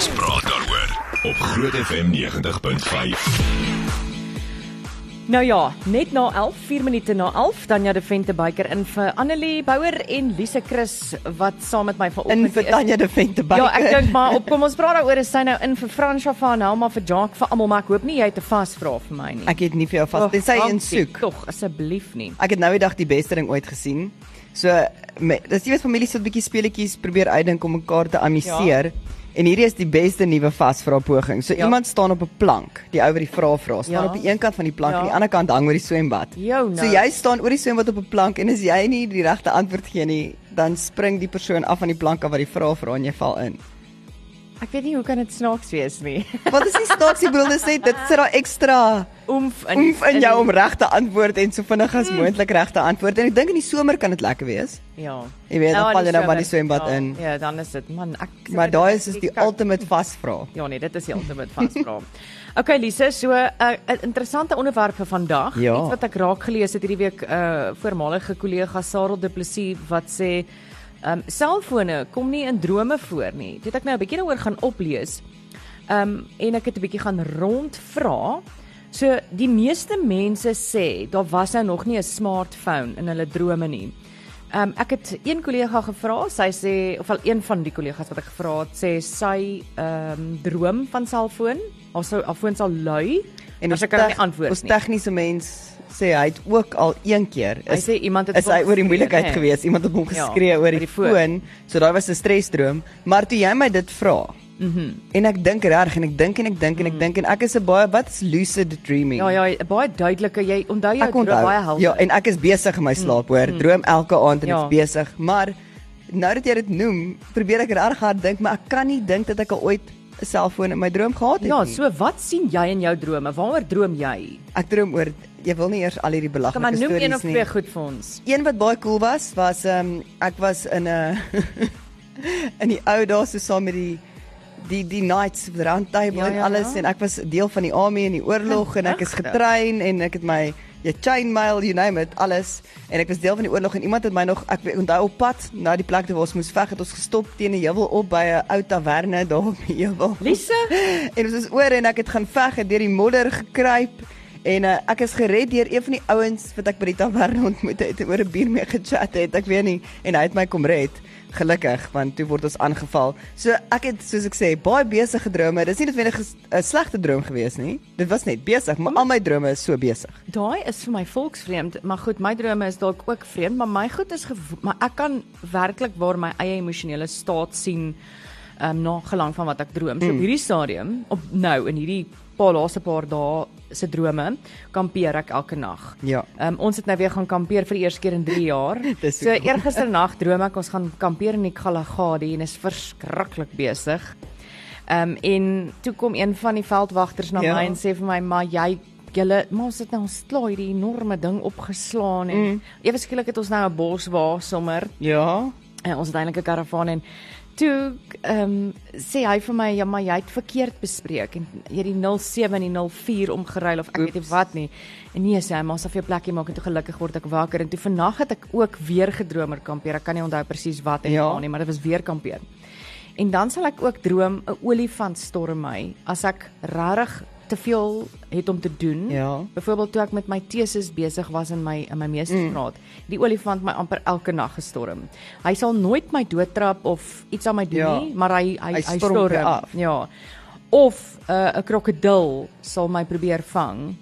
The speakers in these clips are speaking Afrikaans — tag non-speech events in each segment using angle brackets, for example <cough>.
Ons praat daaroor op Groot FM 90.5. Nou ja, net na 11, 4 minute na 11, Tanya de Vente byker in vir Annelie Bouwer en Lise Chris wat saam met my In vanoggend vir Tanya de Vente by. Ja, ek dink maar op kom ons praat daaroor is sy nou in vir Fransja van Helma vir Jacques vir almal maar ek hoop nie jy het 'n vasvra vir my nie. Ek het nie vir jou vas. Dit sê in soek. Tog asseblief nie. Ek het nou die dag die beste ding ooit gesien. So me- dis jy weet familie sit 'n bietjie speletjies probeer uitdink om mekaar te amuseer. Ja. En hierdie is die beste nuwe vasvra poging. So Ja. iemand staan op 'n plank, die ou wat die vrae vra, staan Ja. op die een kant van die plank Ja. en die ander kant hang oor die swembad. Jou nou. So jy staan oor die swembad op 'n plank en as jy nie die regte antwoord gee nie, dan spring die persoon af van die plank af wat die vrae vra en jy val in. Ek weet nie hoe kan dit snaaks wees nie. <laughs> Wat is die snaaksie bedoel dis net dit sit daar ekstra Oomf in oomf in jou om reg te antwoord en so vinnig as moontlik reg te antwoord. En ek dink in die somer kan dit lekker wees. Ja. Jy weet, dan in val jy nou maar die swembad ja, in. Ja, dan is dit man, ek Maar daai is is die Kyk, ultimate vasvra. Ja nee, dit is die ultimate vasvra. <laughs> Okay Lise, so 'n uh, interessante onderwerp vir vandag. Ja. Iets wat ek raak gelees het hierdie week uh voormalige kollega Sarel Du Plessis wat sê ehm um, selfone kom nie in drome voor nie. Dit ek nou 'n bietjie daaroor gaan oplees. Ehm um, en ek het 'n bietjie gaan rondvra. So die meeste mense sê daar was nou nog nie 'n smartphone in hulle drome nie. Ehm um, ek het een kollega gevra, sy sê of al een van die kollegas wat ek gevra het, sê sy ehm um, droom van selfoon, haar sou haar foon sal lui en sy kan nie antwoord Ons nie. tegniese mens sê hy het ook al een keer Hy is, sê iemand het is hy oor die moeilikheid nê? gewees. Iemand het hom Ja, geskree oor oor die, die foon. foon. So daai was 'n stresdroom, maar toe jy my dit vra. Mhm. Mm en ek dink reg en ek dink en ek dink en ek dink en ek is 'n baie wat is lucid dreaming? Ja ja, baie duidelike jy onthou jou ek droom onthou. baie helder. Ja, en ek is besig in my slaap hoor. Droom elke aand en Ja. ek's besig, maar nou dat jy dit noem, probeer ek reg hard dink, maar ek kan nie dink dat ek al ooit 'n selfoon in my droom gehad het Ja, nie. so wat sien jy in jou drome? Waaroor droom jy? Ek droom oor jy wil nie eers al hierdie Kom maar belaglike noem stories een of nie. twee goed vir ons. Een wat baie cool was, was ehm um, ek was in 'n <laughs> in die ou dae so saam met die die die knights of the round table Ja, en ja, alles ja. en ek was deel van die army in die oorlog en ek is getrein en ek het my ja chainmail you name it alles en ek was deel van die oorlog en iemand het my nog ek onthou op pad na die plek waar ons moes veg het ons gestop teen 'n heuwel op by 'n ou taverne daar op die heuwel Lise, <laughs> en ons is oor en ek het gaan veg en deur die modder gekruip en uh, ek is gered deur een van die ouens wat ek by die taverne ontmoet het en oor 'n bier mee gechat het. Ek weet nie en hy het my kom red. Gelukkig want toe word ons aangeval. So ek het soos ek sê baie besige drome. Dis nie noodwendig 'n slegte droom gewees nie. Dit was net besig maar al my drome is so besig. Daai is vir my volksvreemd, maar goed, my drome is dalk ook vreemd, maar my goed is maar ek kan werklik waar my eie emosionele staat sien ehm um, na gelang van wat ek droom. So op hierdie stadium, op nou in hierdie paar laaste paar dae se drome, kampeer ek elke nag. Ja. Um, ons het nou weer gaan kampeer vir die eerste keer in 3 jaar. <laughs> So cool. eergister nag droom ek ons gaan kampeer in die Kalahari en is verskriklik besig. Ehm um, en toe kom een van die veldwagters na Ja. my en sê vir my, "Maar jy julle, maar ons het nou ons klaar hierdie enorme ding opgeslaan en mm. ewe skielik het ons nou 'n bos waar sommer ja en ons het eintlik 'n karavaan en toe ehm um, sê hy vir my, "Ja, maar jy het verkeerd bespreek en jy die 07 en die 04 omgeruil of ek weet nie wat nie." En nee, sê hy, "Maar sal vir jou plekkie maak en toe gelukkig word ek wakker en toe vannag het ek ook weer gedroom oor kampeer. Ek kan nie onthou presies wat en Ja. waar nie, maar dit was weer kampeer. En dan sal ek ook droom 'n olifant storm my as ek regtig te veel het om te doen. Ja. Byvoorbeeld toe ek met my teses besig was in my in my meestersgraad, mm. die olifant my amper elke nag gestorm. Hy sal nooit my doodtrap of iets aan my doen Ja. nie, maar hy hy Hy hy storm af. Ja. Of 'n uh, krokodil sal my probeer vang.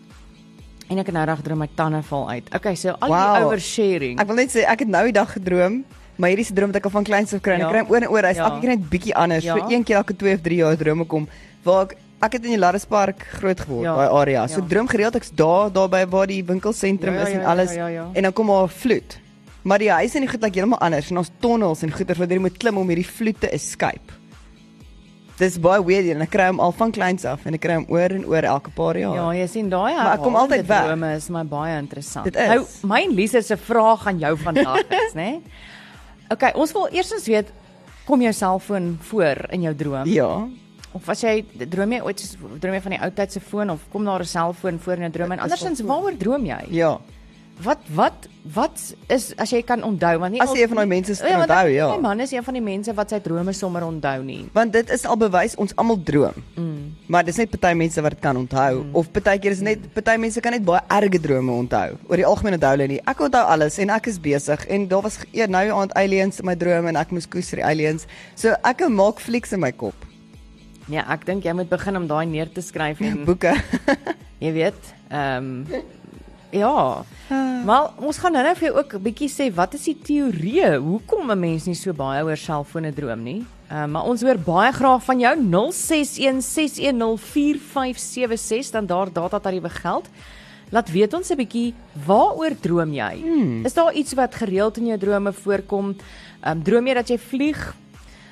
En ek het nou reg droom my tande val uit. Okay, so al Wow. die oversharing. Ek wil net sê ek het nou die dag gedroom, maar hierdie se droom wat ek al van kleins af kry. Ja. Ek kry hom oor en oor. Hy's Ja. elke keer net bietjie anders. Ja. So een keer elke 2 of 3 jaar drome kom waar ek ek het in die Larrespark groot geword, Ja. daai area. So Ja. droom gereeld ek's daar daar by waar die winkelsentrum Ja, ja, is en ja, alles. ja, ja, ja. En dan kom daar 'n vloed. Maar die huise en die goed lyk heeltemal anders en ons tonnels en goeder wat jy moet klim om hierdie vloed te escape. Dis baie weird en ek kry hom al van kleins af en ek kry hom oor en oor elke paar jaar. Ja, jy sien daai Maar ek kom altyd weg. Drome is my baie interessant. Dit is. Nou, my en Lise se vraag aan jou vandag <laughs> is, né? Okay, ons wil eerstens weet kom jou selfoon voor in jou droom? ja. Of as jy droom jy ooit droom jy van die ou tyd se foon of kom daar 'n selfoon voor in 'n droom en andersins waaroor droom jy? Ja. wat wat wat is as jy kan onthou want nie As jy een van daai mense is, kan onthou, ek- ja. My man is een van die mense wat sy drome sommer onthou nie. Want dit is al bewys ons almal droom. Mm. Maar dis net party mense wat dit kan onthou mm. of partykeer is net party mense kan net baie erge drome onthou. Oor die algemeen onthou hulle nie. Ek onthou alles en ek is besig en daar was eer nou aand aliens in my drome en ek moes koes vir die aliens. So ek maak flieks in my kop. Ja, ek dink jy moet begin om daai neer te skryf en <laughs> Boeke. <laughs> jy weet, ehm <laughs> ja. Maar ons gaan nou-nou vir jou ook 'n bietjie sê wat is die teorieë hoekom 'n mens nie so baie oor selfone droom nie. Ehm uh, maar ons hoor baie graag van jou 0616104576 dan daar data tariewe geld. Laat weet ons 'n bietjie waaroor droom jy? Hmm. Is daar iets wat gereeld in jou drome voorkom? Ehm um, droom jy dat jy vlieg?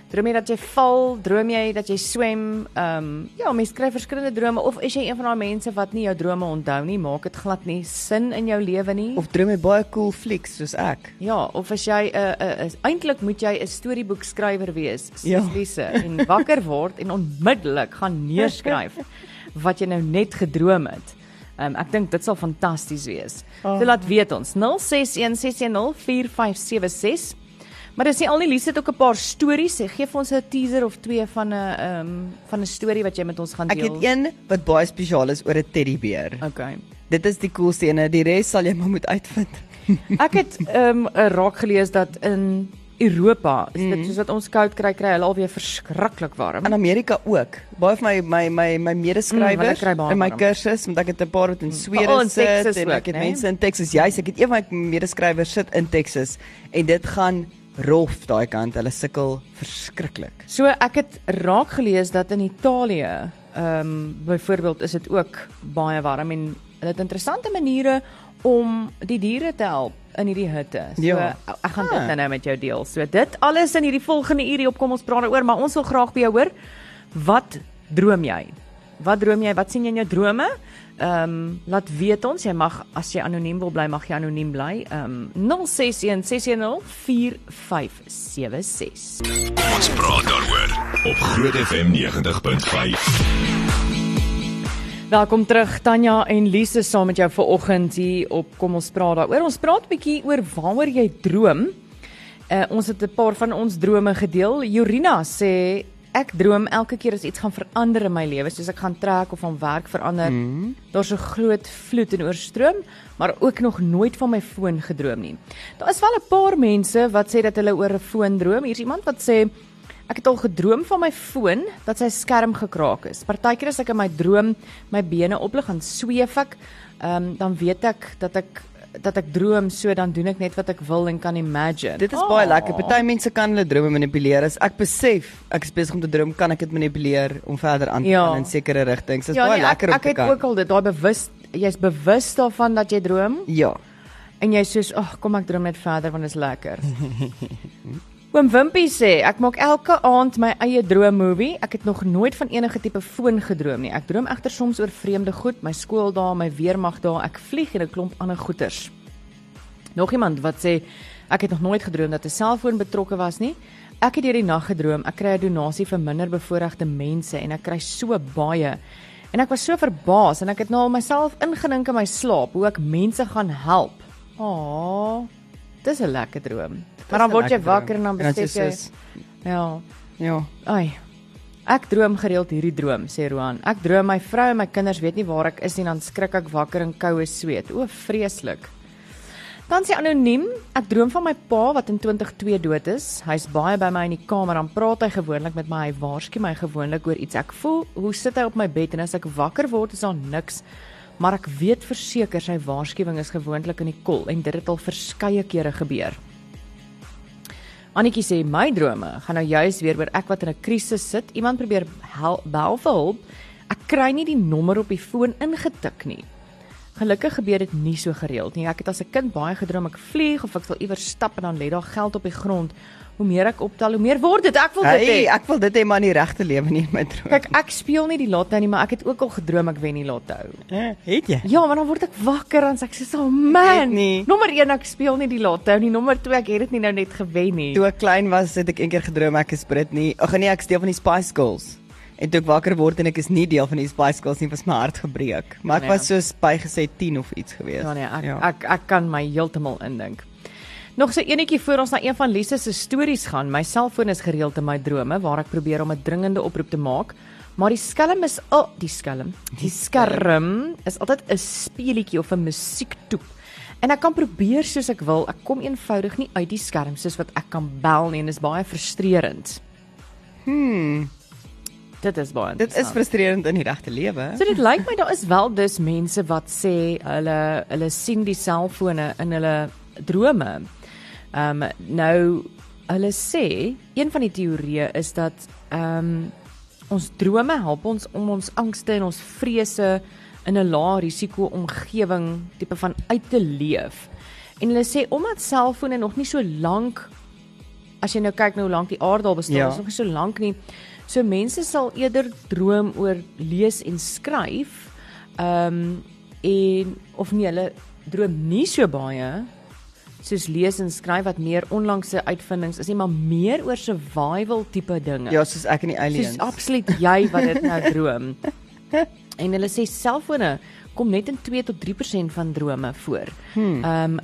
Droom jy dat jy val? Droom jy dat jy swem? Ehm um, ja, mense kry verskillende drome of is jy een van daai mense wat nie jou drome onthou nie? Maak dit glad nie sin in jou lewe nie? Of droom jy baie cool flieks soos ek? ja, of as jy 'n uh, uh, uh, eintlik moet jy 'n storieboekskrywer wees, Ja. soos Lise, en wakker word en onmiddellik gaan neerskryf <laughs> wat jy nou net gedroom het. Um, ek dink dit sal fantasties wees. Oh. So laat weet ons 0616104576. Maar dis nie al nie Lise het ook 'n paar stories. Sy gee vir ons 'n teaser of twee van 'n ehm um, van 'n storie wat jy met ons gaan Ek deel. het een wat baie spesiaal is oor 'n teddybeer. Okay. Dit is die coolste ene. Die res sal jy maar moet uitvind. <laughs> Ek het ehm um, raak gelees dat in Europa, is dit soos wat ons koud kry, kry hulle alweer verskriklik warm. In Amerika ook. Baie van my my my my Mm, medeskrywers baie in my kursus, want ek het 'n paar wat in Swede Veral in sit Texas en ek het né? mense in Texas. Juis, ek het een van my medeskrywers sit in Texas en dit gaan rof daai kant. Hulle sukkel verskriklik. So ek het raak gelees dat in Italië, ehm um, byvoorbeeld is dit ook baie warm en hulle het interessante maniere om die diere te help in hierdie hitte. So Ja. ek gaan dit Ah. nou nou met jou deel. So dit alles in hierdie volgende uur hier op kom ons praat daaroor, maar ons wil graag by jou hoor. Wat droom jy? Wat droom jy? Wat sien jy in jou drome? Ehm um, laat weet ons, jy mag as jy anoniem wil bly, mag jy anoniem bly. Ehm um, 061 610 4576. Ons praat daaroor op Groot FM 90.5. Welkom terug Tanya en Lise saam met jou vir oggend hier op Kom ons praat daaroor. Ons praat 'n bietjie oor waaroor jy droom. Uh, ons het 'n paar van ons drome gedeel. Jorina sê ek droom elke keer as iets gaan verander in my lewe, soos ek gaan trek of van werk verander. Mm. Daar's 'n groot vloed en oorstroom, maar ook nog nooit van my foon gedroom nie. Daar is wel 'n paar mense wat sê dat hulle oor 'n foon droom. Hier's iemand wat sê Ek het al gedroom van my foon dat sy skerm gekraak is. Partykeer as ek in my droom my bene oplig gaan sweef ek, ehm um, dan weet ek dat ek dat ek droom, so dan doen ek net wat ek wil en kan imagine. Dit is oh. baie lekker. Party mense kan hulle drome manipuleer. As ek besef ek is besig om te droom, kan ek dit manipuleer om verder aan te Ja. gaan in sekere rigtings. Dit is ja, baie nee, lekker ek, om ek te het kan. ook al dit daai bewus jy's bewus daarvan dat jy droom Ja. en jy soos ag kom ek droom net verder want dit is lekker. <laughs> Oom Wimpie sê ek maak elke aand my eie droommovie. Ek het nog nooit van enige tipe foon gedroom nie. Ek droom egter soms oor vreemde goed, my skooldae, my weermagdae, ek vlieg en 'n klomp ander goeters. Nog iemand wat sê ek het nog nooit gedroom dat 'n selfoon betrokke was nie. Ek het deur die nag gedroom ek kry 'n donasie vir minderbevoorregte mense en ek kry so baie. En ek was so verbaas en ek het nou al myself ingedink in my slaap hoe ek mense gaan help. Aa. Dis 'n lekker droom. Maar dan word jy lekker droom. wakker en dan besef jy soos- ja, Ja. ai. Ek droom gereeld hierdie droom, sê Roan. Ek droom my vrou en my kinders weet nie waar ek is nie, dan skrik ek wakker in koue sweet. O, vreeslik. Dan sê anoniem, ek droom van my pa wat in 2002 dood is. Hy's baie by my in die kamer, dan praat hy gewoonlik met my. Hy waarsku my gewoonlik oor iets. Ek voel hoe sit hy op my bed en as ek wakker word is daar niks. Maar ek weet verseker sy waarskuwing is gewoonlik in die kol en dit het al verskeie kere gebeur. Annetjie sê my drome gaan nou juis weer oor ek wat in 'n krisis sit. Iemand probeer hel, bel vir hulp. Ek kry nie die nommer op die foon ingetik nie. Gelukkig gebeur dit nie so gereeld nie. Ek het as 'n kind baie gedroom ek vlieg of ek sal iewers stap en dan lê daar geld op die grond. Hoe meer ek optel, hoe meer word dit. Ek wil dit Hey, hê. ek wil dit hê maar in die regte lewe nie in my droom. Kyk, ek speel nie die lotto nie, maar ek het ook al gedroom ek wen die lotto. Eh, het jy? Ja, maar dan word ek wakker en sê ek sê, "Oh man, nie. nommer 1 ek speel nie die lotto nie, nommer 2 ek het dit nie nou net gewen nie." Toe ek klein was, het ek eendag gedroom ek is Britney. Ag nee, ek is deel van die Spice Girls. En toe ek wakker word en ek is nie deel van die Spice Girls nie, was my hart gebreek. Maar ek Nee. was soos bygesê 10 of iets gewees. Ja nee, ek ja. ek ek kan my heeltemal indink. Nog so enetjie voor ons na een van Lise se stories gaan. My selfoon is gereeld in my drome waar ek probeer om 'n dringende oproep te maak, maar die skelm is o, oh, die skelm. Die skerm is altyd 'n speelietjie of 'n musiektoep. En ek kan probeer soos ek wil, ek kom eenvoudig nie uit die skerm soos wat ek kan bel nie en dit is baie frustrerend. Hmm, Dit is baie dit is frustrerend in die regte lewe. So dit lyk my daar is wel dus mense wat sê hulle hulle sien die selfone in hulle drome. Ehm um, nou hulle sê een van die teorieë is dat ehm um, ons drome help ons om ons angste en ons vrese in 'n lae risiko omgewing tipe van uit te leef. En hulle sê omdat selfone nog nie so lank as jy nou kyk nou hoe lank die aarde al bestaan, Ja. is nog nie so lank nie. So mense sal eerder droom oor lees en skryf. Ehm um, en of nie hulle droom nie so baie soos lees en skryf wat meer onlangse uitvindings is nie, maar meer oor survival tipe dinge. Ja, soos ek en die aliens. Dis absoluut jy wat dit nou <laughs> droom. En hulle sê selfone kom net in 2 tot 3% van drome voor. Hmm. Ehm um,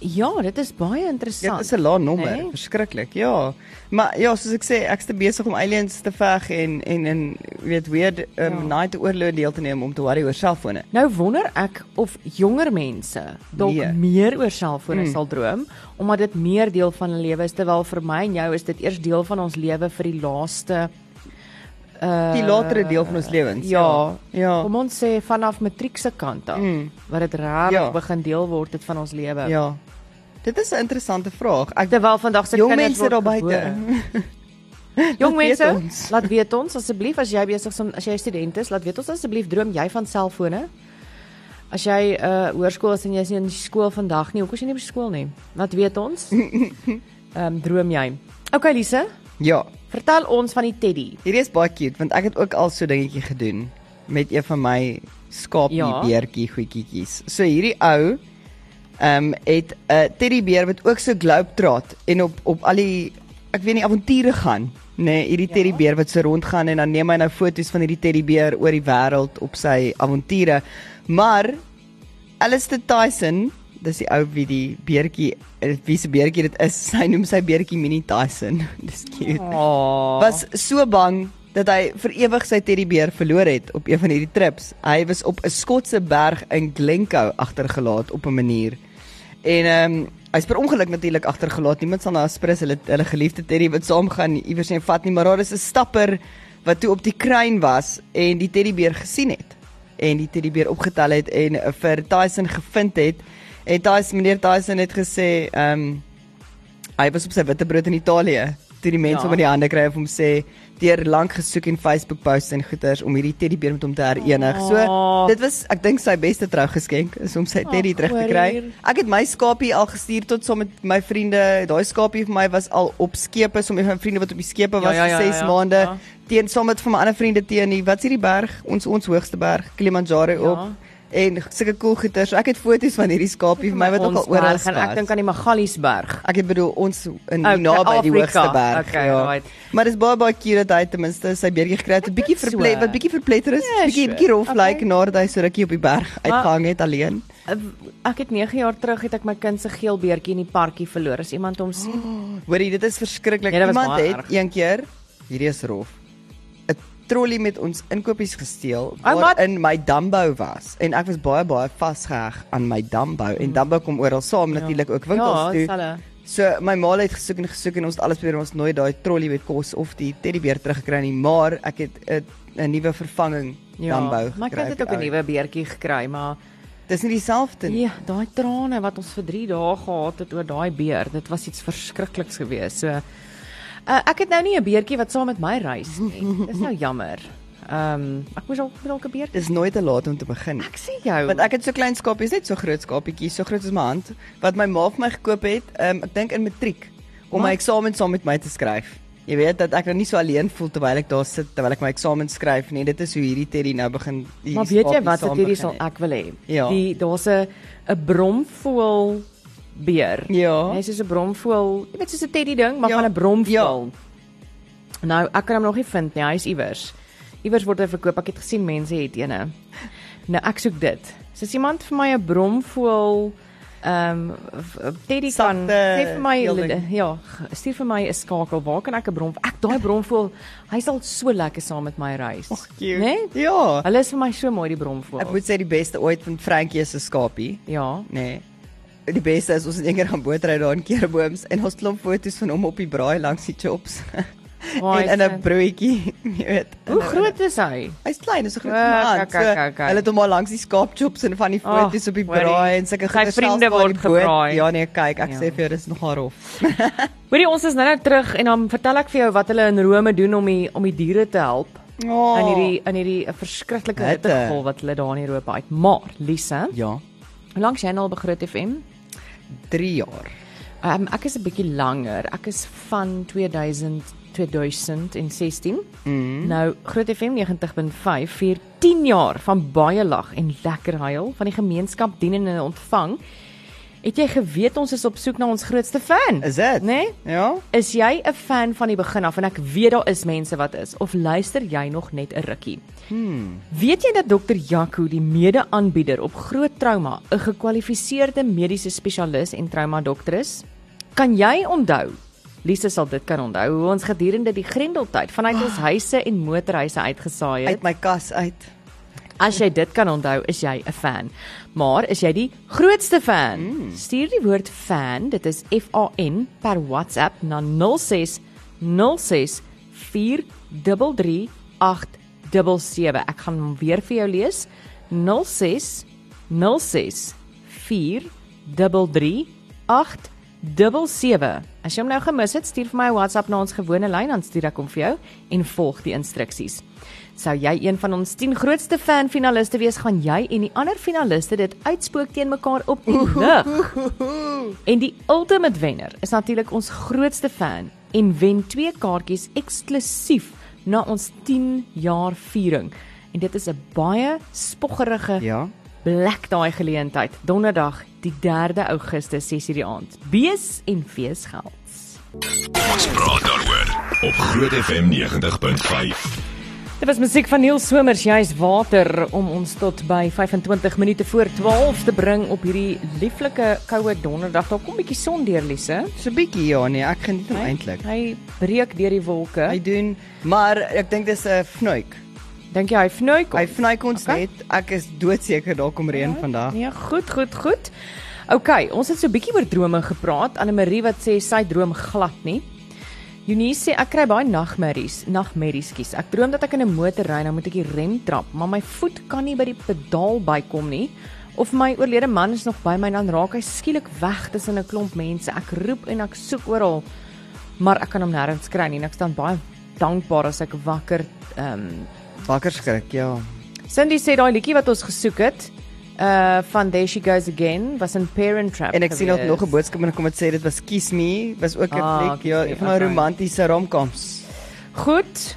ja, dit is baie Dit interessant. is 'n lae nommer, Nee? verskriklik. Ja. Maar ja, soos ek sê, ek's te besig om aliens te veg en en en weet weird um, Ja. night oorload deel te neem om te worry oor selfone. Nou wonder ek of jonger mense dalk Nee. meer oor selfone Mm. sal droom omdat dit meer deel van hulle lewe is terwyl vir my en jou is dit eers deel van ons lewe vir die laaste uh Die latere deel van ons lewens. Ja. Ja. Kom ons sê vanaf matriek se kant af Mm. wat dit regtig Ja. begin deel word het van ons lewe. Ja. Dit is 'n interessante vraag. Ek Terwyl vandag se kinders mense daar buite. <laughs> Jong mense, laat weet ons asseblief as jy besig is as jy 'n student is, laat weet ons asseblief droom jy van selfone? As jy 'n uh, hoërskool is en jy is nie in skool vandag nie, hoekom is jy nie by skool nie? Laat weet ons. <laughs> Ehm um, droom jy? Okay Lise, Ja. Vertel ons van die teddy. Hierdie is baie cute want ek het ook al so dingetjie gedoen met een van my skaapie Ja. beertjie goedjies. So hierdie ou ehm um, het 'n teddybeer wat ook so globetrot en op op al die ek weet nie avonture gaan. Nee, hierdie Ja. teddybeer wat so rondgaan en dan neem hy nou foto's van hierdie teddybeer oor die wêreld op sy avonture. Maar Alistair Tyson, dis die ou wie die beertjie eh, wie se beertjie dit is. <laughs> Hy noem sy beertjie Mini Tyson. <laughs> Dis cute Oh. was so bang dat hy vir ewig sy teddybeer verloor het op een van hierdie trips. Hy was op 'n Skotse berg in Glencoe agtergelaat op 'n manier. En ehm um, hy's per ongeluk natuurlik agtergelaat. Niemand sal na Aspris hulle hulle geliefde teddy wat saamgaan iewers heen vat nie, maar daar is 'n stapper wat toe op die kruin was en die teddybeer gesien het en die teddybeer opgetel het en uh, vir Tyson gevind het. En Tyson meneer Tyson het gesê ehm um, hy was op sy witbrood in Italië toe die mense Ja. hom in die hande kry of hom sê deur lank gesoek en Facebook posts en goeters om hierdie teddybeer met hom te herenig. Oh. So dit was ek dink sy beste trougeskenk is om sy teddy Ag, terug te kry. Ek het my skapie al gestuur tot saam met my vriende. Daai skapie vir my was al op skepe, sommige van my vriende wat op die skepe Ja, was ja, ja, vir 6 ja, maande ja. teen saam met van my ander vriende teen die wat's hierdie berg? Ons ons hoogste berg, Kilimanjaro Ja. op. En sulke cool goeters. Ek het foto's van hierdie skapie vir my wat ook al oral en ek dink aan die Magaliesberg. Ek bedoel ons in Okay, okay, naby die hoogste berg. Okay, ja. right. Maar dis baie baie cute dat hy ten minste sy beertjie gekry het. 'n Bietjie verplet, so. wat bietjie verpletter is, Ja, bietjie so. bietjie rof Okay. lyk nadat hy so rukkie op die berg uitgehang het alleen. Uh, Ek het 9 jaar terug het ek my kind se geel beertjie in die parkie verloor. As iemand hom sien. Hoorie, dit is verskriklik. Was Iemand het erg. een keer hierdie is rof. 'n Trolly met ons inkopies gesteel wat? waarin my Dumbo was en ek was baie baie vasgeheg aan my Dumbo en Dumbo kom oral saam natuurlik ook winkels ja, toe. hulle. So my ma het gesoek en gesoek en ons het alles probeer ons nooit daai trolly met kos of die teddybeer teruggekry nie, maar ek het 'n nuwe vervanging Ja, Dumbo maar ek gekry het vir ook 'n nuwe beertjie gekry, maar Dis nie dieselfde nie. ja, daai trane wat ons vir 3 dae gehad het oor daai beer, dit was iets verskrikliks geweest. So uh, ek het nou nie 'n beertjie wat saam met my reis nie. Dis nou jammer. Ehm um, ek moes al dalk 'n beertjie. Dis nooit te laat om te begin. Ek sê jou. Want ek het so klein skapies, net so groot skapietjies, so groot soos my hand, wat my ma vir my gekoop het, um, ek dink in matriek om my eksamen saam met my te skryf. Jy weet dat ek nou nie so alleen voel terwyl ek daar sit terwyl ek my eksamen skryf nie. Dit is hoe hierdie Teddy nou begin Maar weet jy wat dit hierdie sal ek wil hê? Ja. Die daar's 'n 'n bromvoël beer. Ja. Hy is soos 'n bromvoël, jy weet soos 'n teddy ding, maar Ja. van 'n bromvoël. Nou, ek kan hom nog nie vind nie. Hy is iewers. Iewers word hy verkoop. Ek het gesien mense het eene. Nou ek soek dit. So as iemand vir my 'n bromvoël ehm um, Teddy kan sê vir my heelding. ja, stuur vir my 'n skakel. Waar kan ek 'n brom? Ek daai bromvoël, hy sal so lekker saam met my reis. Ag, cute. Né? Ja. Hulle is vir my so mooi die bromvoël. Ek moet sê die beste ooit van Frankie se skapie. ja. Nee. Die beste is ons het eendag gaan bootry daar in Kerbooms en ons klomp foto's van hom op die braai langs die chops. Waar en in 'n broodjie, jy weet. Hoe 'n- groot is hy? Hy's klein, is 'n groot Ah, man. kyk, So, kyk, kyk, kyk. hulle het hom al langs die skaapchops en van die foto's op die braai en sulke Sy goeie vriende word boot- gebraai. Ja nee, kyk, ek Ja. sê vir jou dis nogal rof. <laughs> Hoorie, ons is nou nou terug en dan vertel ek vir jou wat hulle in Rome doen om die om die diere te help. Oh. in hierdie in hierdie eh, verskriklike Hitte. hittegolf wat hulle daar in Europa het. Maar Lisa, Ja, hoe lank jy nou al by Groot FM? 3 jaar. Um, ek is 'n bietjie langer. Ek is van 2000 2016. Mm. Nou Groot FM 90.5 vier 10 jaar van baie lag en lekker huil van die gemeenskap dien en ontvang. Het jy geweet ons is op soek na ons grootste fan? Is dit? Nee? Ja. Is jy 'n fan van die begin af en ek weet daar is mense wat is of luister jy nog net 'n rukkie? Hmm. Weet jy dat dokter Jaco die mede-aanbieder op groot trauma 'n gekwalifiseerde mediese spesialis en trauma dokter is? Kan jy onthou? Lise sal dit kan onthou hoe ons gedurende die Grendeltyd vanuit ons huise en motorhuise uitgesaai het. Uit my kas uit. As jy dit kan onthou, is jy 'n fan. Maar is jy die grootste fan? Mm. Stuur die woord fan, dit is F A N per WhatsApp na 06 06 433877. Ek gaan hom weer vir jou lees. 06 06 433877. As jy hom nou gemis het, stuur vir my 'n WhatsApp na ons gewone lyn, dan stuur ek hom vir jou en volg die instruksies. Sou jy een van ons 10 grootste fan finaliste wees, gaan jy en die ander finaliste dit uitspook teen mekaar op die lig. En die ultimate wenner is natuurlik ons grootste fan en wen twee kaartjies eksklusief na ons 10 jaar viering. En dit is 'n baie spoggerige Ja. Black daai geleentheid, donderdag die 3de Augustus 6:00 die aand. Bees en feesgeld. Ons praat daaroor op Groot FM 90.5. Dit was musiek van Neil Somers, jy's water om ons tot by 25 minute voor 12 te bring op hierdie lieflike koue donderdag. Daar kom 'n bietjie son deur, Lise. So 'n bietjie ja nee, ek geniet hom eintlik. Hy breek deur die wolke. Hy doen, maar ek dink dis 'n fnuik. Dink jy hy vnoek? Hy fnuik ons Okay. net. Ek is doodseker daar kom reën vandag. Ja, goed, goed, goed. OK, ons het so 'n bietjie oor drome gepraat. Anne Marie wat sê sy droom glad nie. Eunice sê ek kry baie nagmerries, nagmerries kies. Ek droom dat ek in 'n motor ry en dan moet ek die rem trap, maar my voet kan nie by die pedaal bykom nie. Of my oorlede man is nog by my dan raak hy skielik weg tussen 'n klomp mense. Ek roep en ek soek oral, maar ek kan hom nêrens kry nie en ek staan baie dankbaar as ek wakker ehm um, Wakker skrik, ja. Cindy sê daai liedjie wat ons gesoek het, uh van There She Goes Again was 'n Parent Trap. En ek sien ook nog 'n boodskap en kom dit sê dit was Kiss Me, was ook 'n Ah, fliek, ja, Me, van 'n okay. romantiese romcoms. Goed.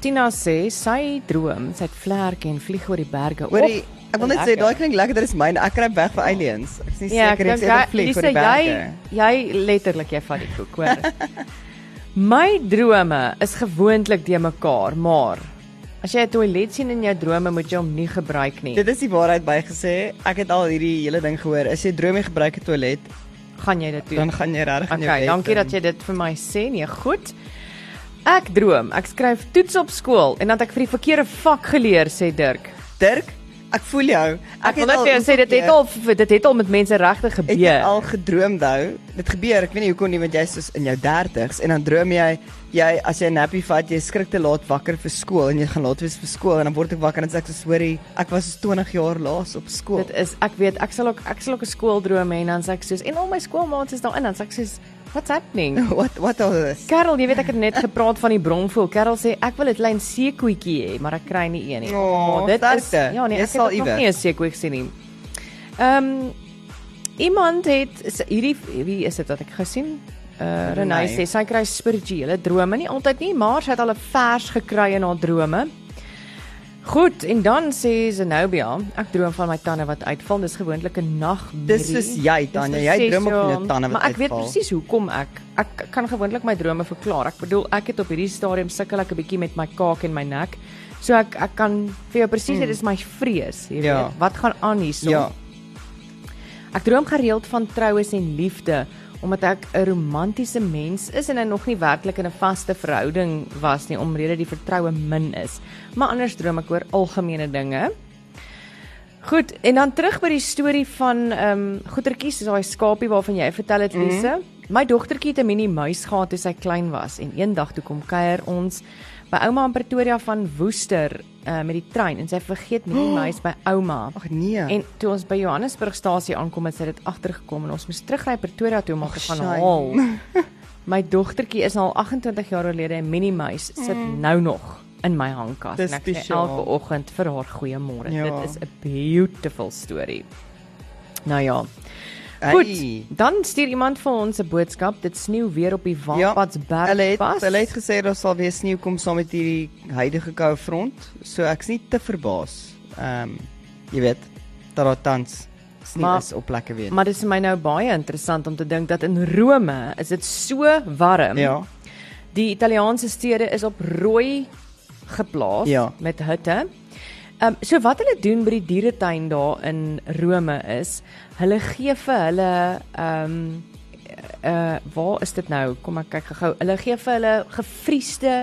Tina sê sy droom, sy het vlerke en vlieg oor die berge op. Hoorie, ek wil net sê Lekker. daai klink lekker, dit is myne. Ek kry weg vir aliens. Ek is nie Ja, seker ek ek sê dink dit vlieg oor die jy berge. jy letterlik jy vat die koek, hoor. <laughs> My drome is gewoonlik de mekaar, maar as jy 'n toilet sien in jou drome, moet jy hom nie gebruik nie. Dit is die waarheid bygesê. Ek het al hierdie hele ding gehoor. As jy droom jy gebruik 'n toilet, gaan jy dit doen. dan gaan jy regtig in jou Okay, dankie dat jy dit vir my sê. Nee, goed. Ek droom, ek skryf toets op skool en dan het ek vir die verkeerde vak geleer, sê Dirk. Dirk, ek voel jou. Ek wil net vir jou sê dit het al dit het al met mense regtig Ek het gebeur. al gedroom dou. Dit gebeur, ek weet nie hoekom nie want jy's soos in jou 30s en dan droom jy jy as jy 'n nappie vat, jy skrik te laat wakker vir skool en jy gaan laat wees vir skool en dan word ek wakker en sê ek so sorry, ek was soos 20 jaar laas op skool. Dit is ek weet ek sal ook ek sal ook 'n skooldroom hê en dan sê ek soos en al my skoolmaats is daar in dan sê ek soos what's happening? <laughs> What what all this? Karel, jy weet ek het net <laughs> gepraat van die bronvoel. Karel sê ek wil 'n klein seekoetjie hê, maar ek kry nie een nie. Oh, dit is sterkte. ja nee, ek sal nog nie 'n seekoe gesien nie. Ehm um, iemand het hierdie wie is dit wat ek gesien? Uh Renay Renay. sê sy kry spirituele drome, nie altyd nie, maar sy het al 'n vers gekry in haar drome. Goed, en dan sê Zenobia, ek droom van my tande wat uitval. Dis gewoonlik 'n nagmerrie. Dis soos jy, Tanya. Dis Jy droom ook van ja. jou tande wat Maar ek weet uitval. presies hoekom ek ek kan gewoonlik my drome verklaar. Ek bedoel, ek het op hierdie stadium sukkel ek 'n bietjie met my kaak en my nek. So ek ek kan vir jou presies sê dis my vrees, jy Mm. Ja. weet. Wat gaan aan hierso? Ja. Ek droom gereeld van troues en liefde omdat ek 'n romantiese mens is en hy nog nie werklik in 'n vaste verhouding was nie omrede die vertroue min is. Maar anders droom ek oor algemene dinge. Goed, en dan terug by die storie van ehm um, goetertjies, soos daai skapie waarvan jy vertel het Lise. Mm -hmm. My dogtertjie het 'n mini muis gehad toe sy klein was en eendag toe kom kuier ons by ouma in Pretoria van Woester uh, met die trein en sy vergeet mini <gasps> muis by ouma. Ag nee. En toe ons by Johannesburgstasie aankom, het sy dit agtergekom en ons moes terugry Pretoria toe om haar te gaan haal. <laughs> My dogtertjie is al 28 jaar oorlede en Minnie Muis sit nou nog in my hangkas Dis en ek sê elke oggend vir haar goeiemôre. Ja. Dit is 'n beautiful story. Nou ja. Hey. Goed. Dan stuur iemand vir ons 'n boodskap. Dit sneeu weer op die Wapadsberg Hulle het pas. hulle het gesê daar sal weer sneeu kom saam met hierdie huidige koue front. So ek's nie te verbaas. Ehm um, jy weet dat daar tans sneeu Maar- is op plekke weer. Maar dit is vir my nou baie interessant om te dink dat in Rome is dit so warm. ja. Die Italiaanse stede is op rooi geplaas Ja. met hitte. Ehm um, so wat hulle doen by die dieretuin daar in Rome is, hulle gee vir hulle ehm um, uh waar is dit nou? Kom ek kyk gou. Hulle gee vir hulle gefriesde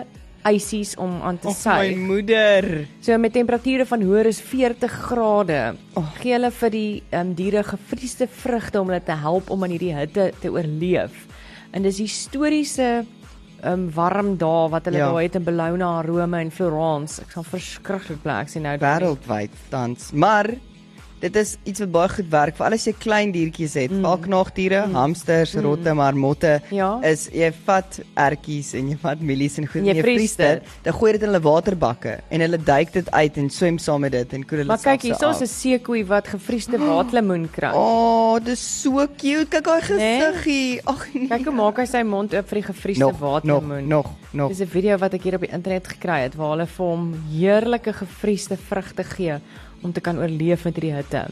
ysies om aan te Of my moeder. So met temperature van hoër as 40 grade. Oh. Gee hulle vir die ehm um, diere gefriesde vrugte om hulle te help om aan hierdie hitte te oorleef. En dis historiese um, warm dae wat hulle Ja. daar het in Bologna, Rome en Florence. Ek sal verskriklik bly ek sien nou wêreldwyd tans. Maar dit is iets wat baie goed werk vir al as jy klein diertjies het, mm. veral knaagdiere, mm. hamsters, rotte, marmotte. Ja. Is jy vat ertjies en jy vat mielies en goed En jy jy vries dit, dan gooi dit in hulle waterbakke en hulle duik dit uit en swem saam met dit en koel hulle Maar kyk, af. 'n seekoei wat gefriesde waterlemoen kry. O, oh, dis so cute. Kyk haar Nee? gesiggie. Ag nee. Kyk hoe maak hy sy mond oop vir die gefriesde nog, nog, waterlemoen. nog, nog. Dis 'n video wat ek hier op die internet gekry het waar hulle vir hom heerlike gefriesde vrugte gee om te kan oorleef met hierdie hitte.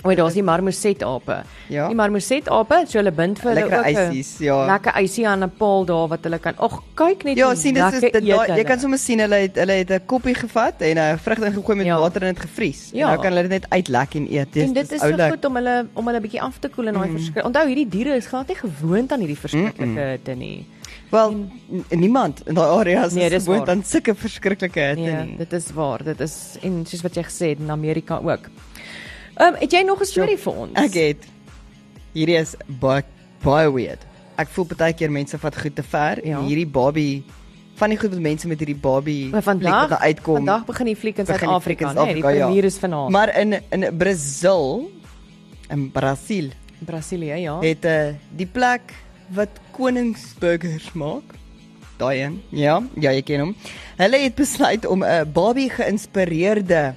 Oor daar's die marmosetape. Ja. Die marmosetape, so hulle bind vir hulle Lekker ook 'n ysies, ja. Lekker ysie aan 'n paal daar wat hulle kan. Ag, kyk net Ja, sien dis is lekker dit daai- eet jy kan sommer sien hulle het hulle het 'n koppie gevat en 'n vrug ingegooi met Ja. water en dit gevries. Ja. En nou kan hulle dit net uitlek en eet. En dit is so oulik. goed om hulle om hulle bietjie af te koel in daai mm. verskrik. Onthou hierdie diere is glad nie gewoond aan hierdie verskriklike hitte nie. Wel, n- niemand in daai areas Nee, is gewoond aan sulke verskriklike hitte Nee, nie. dit is waar. Dit is en soos wat jy gesê het in Amerika ook. Ehm, um, het jy nog 'n storie vir ons? Ek het hierdie is baie baie weird. Ek voel baie keer mense vat goed te ver Ja. en hierdie Barbie van die goed wat mense met hierdie Barbie Maar fliek vandag wat nou uitkom. Vandag begin die fliek in Suid-Afrika, nee, die Suid-Afrika, ja. premier is vanaand. Maar in in Brazil in Brasil Brasilië, ja. het uh, die plek wat koningsburgers maak. Daai een. Ja, ja, jy ken hom. Hulle het besluit om 'n Barbie geïnspireerde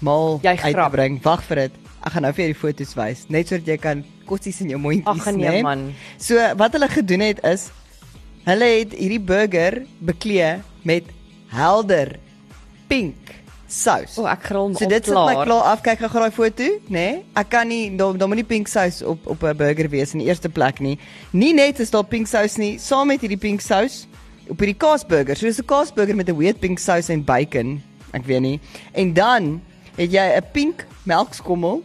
maal uit te bring. Wag vir dit. Ek gaan nou vir jou die foto's wys, net sodat jy kan kossies in jou mondjies Ag nee man. So wat hulle gedoen het is hulle het hierdie burger beklee met helder pink sous. O, ek gril So dit sit my klaar af. Kyk gou daai foto, nê? Nee? Ek kan nie daar daar moet nie pink sous op op 'n burger wees in die eerste plek nie. Nie net is daar pink sous nie, saam met hierdie pink sous op hierdie kaasburger. So dis 'n kaasburger met 'n weird pink sous en bacon. Ek weet nie. En dan het jy 'n pink melkskommel,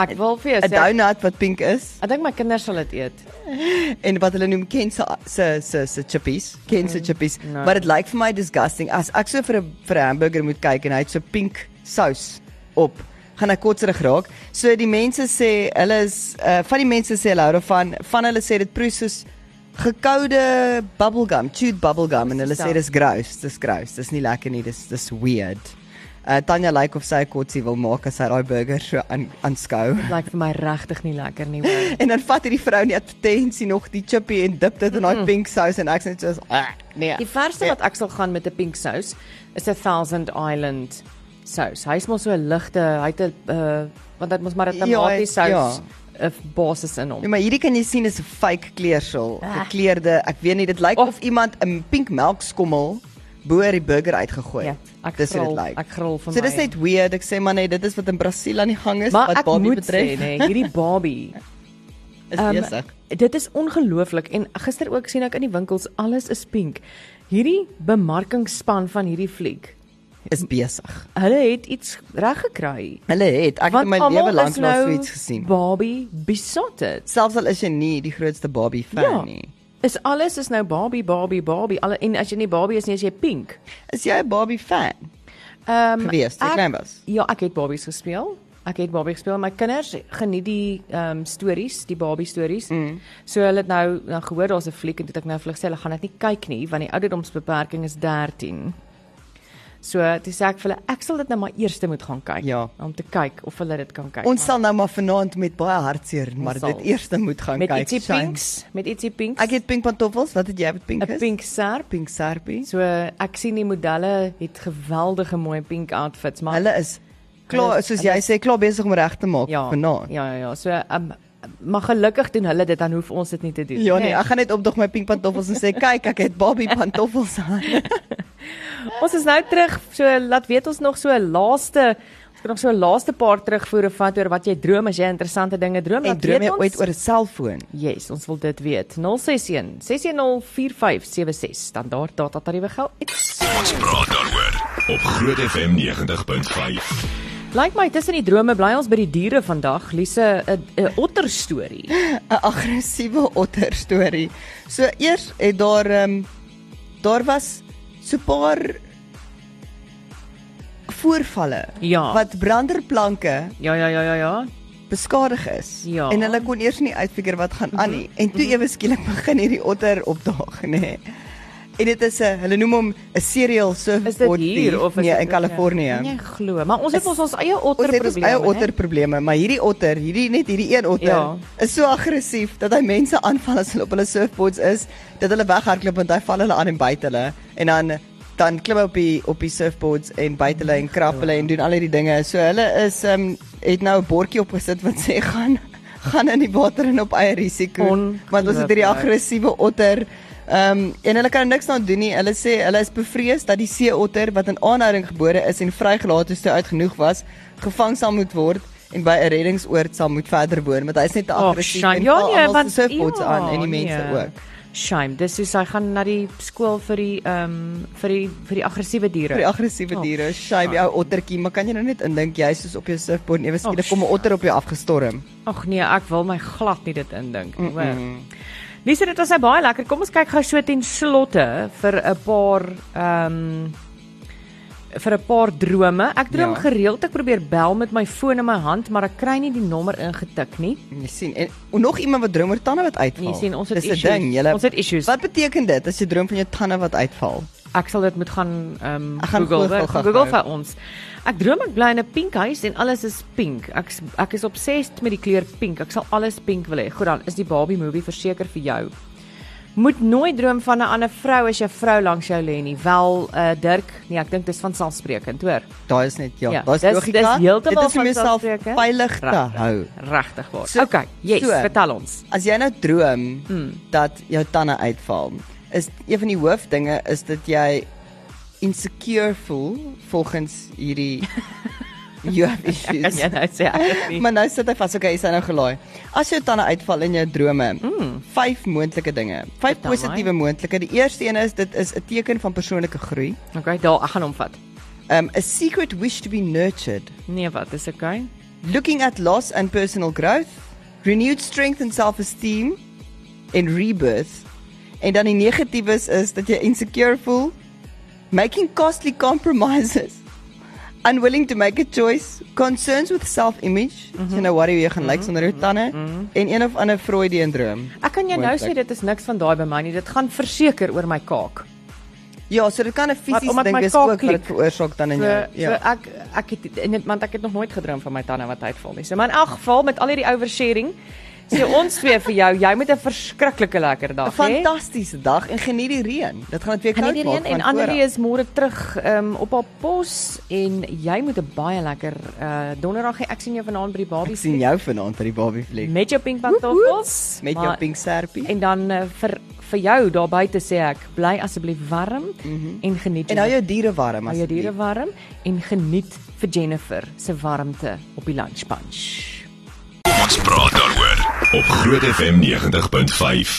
Ek wil vir jou 'n sê. donut wat pink is Ek dink my kinders sal dit eet. <laughs> en wat hulle noem Ken se se se se chippies, Ken se chippies. nee. Maar dit lyk vir my disgusting as ek so vir 'n vir 'n hamburger moet kyk en hy het so pink sous op. gaan ek kotserig raak. So die mense sê hulle is uh van die mense sê hulle hou daarvan, van hulle sê dit proe soos gekoude bubblegum, chewed bubblegum en hulle sê dis gross, dis gross. Dis nie lekker nie, dis dis weird. Uh Tanya lyk like of sy 'n kotsie wil maak as sy daai burger so aan aanskou. Lyk vir my regtig nie lekker nie. hoor. <laughs> En dan vat hierdie vrou net advertensie nog die chippy en dip dit in daai pink sous en ek sê net soos ah, nee. Die verste wat ek sal gaan met 'n pink sous is 'n Thousand Island sous. Hy's mos so 'n ligte, hy het 'n uh, want dit mos maar 'n Ja, tamatie sous ja. 'n basis in hom. Ja, maar hierdie kan jy sien is 'n fake kleersel, Ah. gekleurde. Ek weet nie, dit lyk Of- of iemand 'n pink melkskommel bo die burger uitgegooi. Ja, ek dis hoe dit gril, lyk. ek gril vir So my. dis net weird. Ek sê maar net dit is wat in Brasiel aan die gang is maar wat ek Barbie moet betref. sê nee, hierdie <laughs> Barbie is Ehm, besig. Dit is ongelooflik en gister ook sien ek in die winkels alles is pink. Hierdie bemarkingsspan van hierdie fliek, Is besig. hulle het iets reg gekry. Hulle het ek het in my lewe lank nou so iets gesien. Barbie besotted. Selfs al is jy nie die grootste Barbie fan Ja. nie. Is alles is nou Barbie, Barbie, Barbie. Alle en as jy nie Barbie is nie, is jy pink. Is jy 'n Barbie fan? Ehm Gewees, toe jy ek- klein was? Ja, ek het Barbies gespeel. Ek het Barbie gespeel. My kinders geniet die ehm um, stories, die Barbie stories. Mm. So hulle het nou nou gehoor daar's 'n fliek en toe het ek nou hulle gesê hulle gaan dit nie kyk nie want die ouderdomsbeperking is 13. So toe sê ek vir hulle ek sal dit nou maar eers moet gaan kyk Ja. om te kyk of hulle dit kan kyk. Ons sal nou maar vanaand met baie hartseer, maar sal. dit eers moet gaan met kyk. ietsie Shine. pinks, met ietsie pinks. Ek het pink pantoffels. Wat het jy met pink? 'n pink serp. pink sarpie. So ek sien die modelle het geweldige mooi pink outfits, maar Hulle is klaar, Hulle- soos jy sê, klaar besig om reg te maak ja, vanaand. Ja, ja, ja. So um, maar gelukkig doen hulle dit dan hoef ons dit nie te doen. Ja nee, ek gaan net opdog my pink pantoffels en sê kyk, ek het Barbie pantoffels aan. <laughs> Ons is nou terug. So laat weet ons nog so 'n laaste ons kan nog so 'n laaste paar terugvoere vat oor wat jy droom as jy interessante dinge droom. en droom jy ons. ooit oor 'n selfoon? Yes, ons wil dit weet. 061 6104576 standaard data tariewe geld. Ons praat daaroor op Groot FM 90.5. Lyk my tussen die drome bly ons by die diere vandag. Lise 'n 'n otter storie. <laughs> 'n aggressiewe otter storie. So eers het daar ehm um, daar was so 'n paar voorvalle Ja. wat branderplanke Ja, ja, ja, ja, ja. beskadig is Ja. en hulle kon eers nie uitfigure wat gaan aan nie en toe ewe skielik <laughs> begin hierdie otter opdaag nê nee. En dit is 'n hulle noem hom 'n serial Is dit surfboard hier of is nee in Kalifornië Nee, glo. Maar ons het Is- ons ons eie Ons otter het ons probleme. eie otterprobleme, maar hierdie otter, hierdie net hierdie een otter Ja. is so aggressief dat hy mense aanval as hulle op hulle surfboards is, dat hulle weghardloop want hy val hulle aan en byt hulle en dan dan klim op die op die surfboards en byt hulle en krap hulle en doen al hierdie dinge. So hulle is ehm um, het nou 'n bordjie opgesit wat sê gaan gaan in die water en op eie risiko. Want ons het hierdie aggressiewe otter Ehm um, en hulle kan niks aan doen nie. Hulle sê hulle is bevrees dat die seeotter wat in aanhouding gebore is en vrygelaat is toe uit genoeg was, gevang sal moet word en by 'n reddingsoord sal moet verder woon want hy is net te Oh, aggressief shame. en Ja, nee, want surfboards ja, aan en die mense nee. ook. Shame. Dis soos hy gaan na die skool vir die ehm um, vir die vir die aggressiewe diere. Vir die aggressiewe Oh, diere, shame jou ottertjie, maar kan jy nou net indink jy is soos op jou surfboard ewe skielik Oh, kom 'n otter op jou afgestorm. Ag nee, ek wil my glad nie dit indink nie. Mm. -mm. Lise, dit was baie lekker. Kom ons kyk gou so ten slotte vir 'n paar ehm um, vir 'n paar drome. Ek droom Ja. gereeld ek probeer bel met my foon in my hand, maar ek kry nie die nommer ingetik nie. Jy sien en en nog iemand wat droom oor tande wat uitval. Jy sien, ons het Dis issues. ding, julle. Ons het issues. Wat beteken dit as jy droom van jou tande wat uitval? Ek sal dit moet gaan ehm um, gaan Google, Google gou-gou. Google vir ons. Ek droom ek bly in 'n pink huis en alles is pink. Ek ek is obsessed met die kleur pink. Ek sal alles pink wil hê. Goed dan, is die Barbie movie verseker vir jou. Moet nooit droom van 'n ander vrou as jou vrou langs jou lê nie. Wel, uh Dirk, nee, ek dink dis van selfsprekend, hoor. Daar is net ja, Ja, daar's dis- logika. dis heeltemal Dit is van selfspreekend. veilig te Regtig. hou. Regtig waar. So- okay, yes, so. vertel ons. As jy nou droom Hmm. dat jou tande uitval, is een van die hoofdinge is dat jy insecure voel volgens hierdie <laughs> you have issues. Kan jy nou sê ek het nie. Maar nou sit hy vas. Okay, is hy nou gelaai. As jou tande uitval in jou drome, Mm. vyf moontlike dinge. Vyf positiewe moontlike. Die eerste een is dit is 'n teken van persoonlike groei. Okay, daar ek gaan hom vat. Um a secret wish to be nurtured. Nee, wat is okay? Looking at loss and personal growth, renewed strength and self-esteem en rebirth. En dan die negatiewes is dat jy insecure voel, making costly compromises, unwilling to make a choice, concerns with self-image, mm -hmm. jy nou worry hoe jy gaan lyk like sonder jou tande Mhm. en een of ander Freudian droom. Ek kan jou nou sê dit is niks van daai by my nie. Dit gaan verseker oor my kaak. Ja, so dit kan 'n fisiese omdat ding wees ook wat klik. dit veroorsaak dan in So, jou. ja. so ek ek het en dit want ek het nog nooit gedroom van my tande wat uitval nie. So maar in elk geval met al hierdie oversharing So ons twee vir jou, jy moet 'n verskriklike lekker 'n dag hê. Fantastiese dag en geniet die reën. Dit gaan dit weer koud nie maak. reën en Annelie is môre terug um, op haar pos en jy moet 'n baie lekker uh donderdag hê. Ek sien jou vanaand by die Barbie Ek sien jou vanaand by die Barbie fliek met jou pink pantoffels met jou maar- pink serpie. En dan uh, vir vir jou daar buite sê ek, bly asseblief warm mm -hmm. en geniet Mhm. En hou jou diere warm hou jou diere asseblief. warm en geniet vir Jennifer se warmte op die lunch punch. Ons praat daaroor op Groot FM 90.5.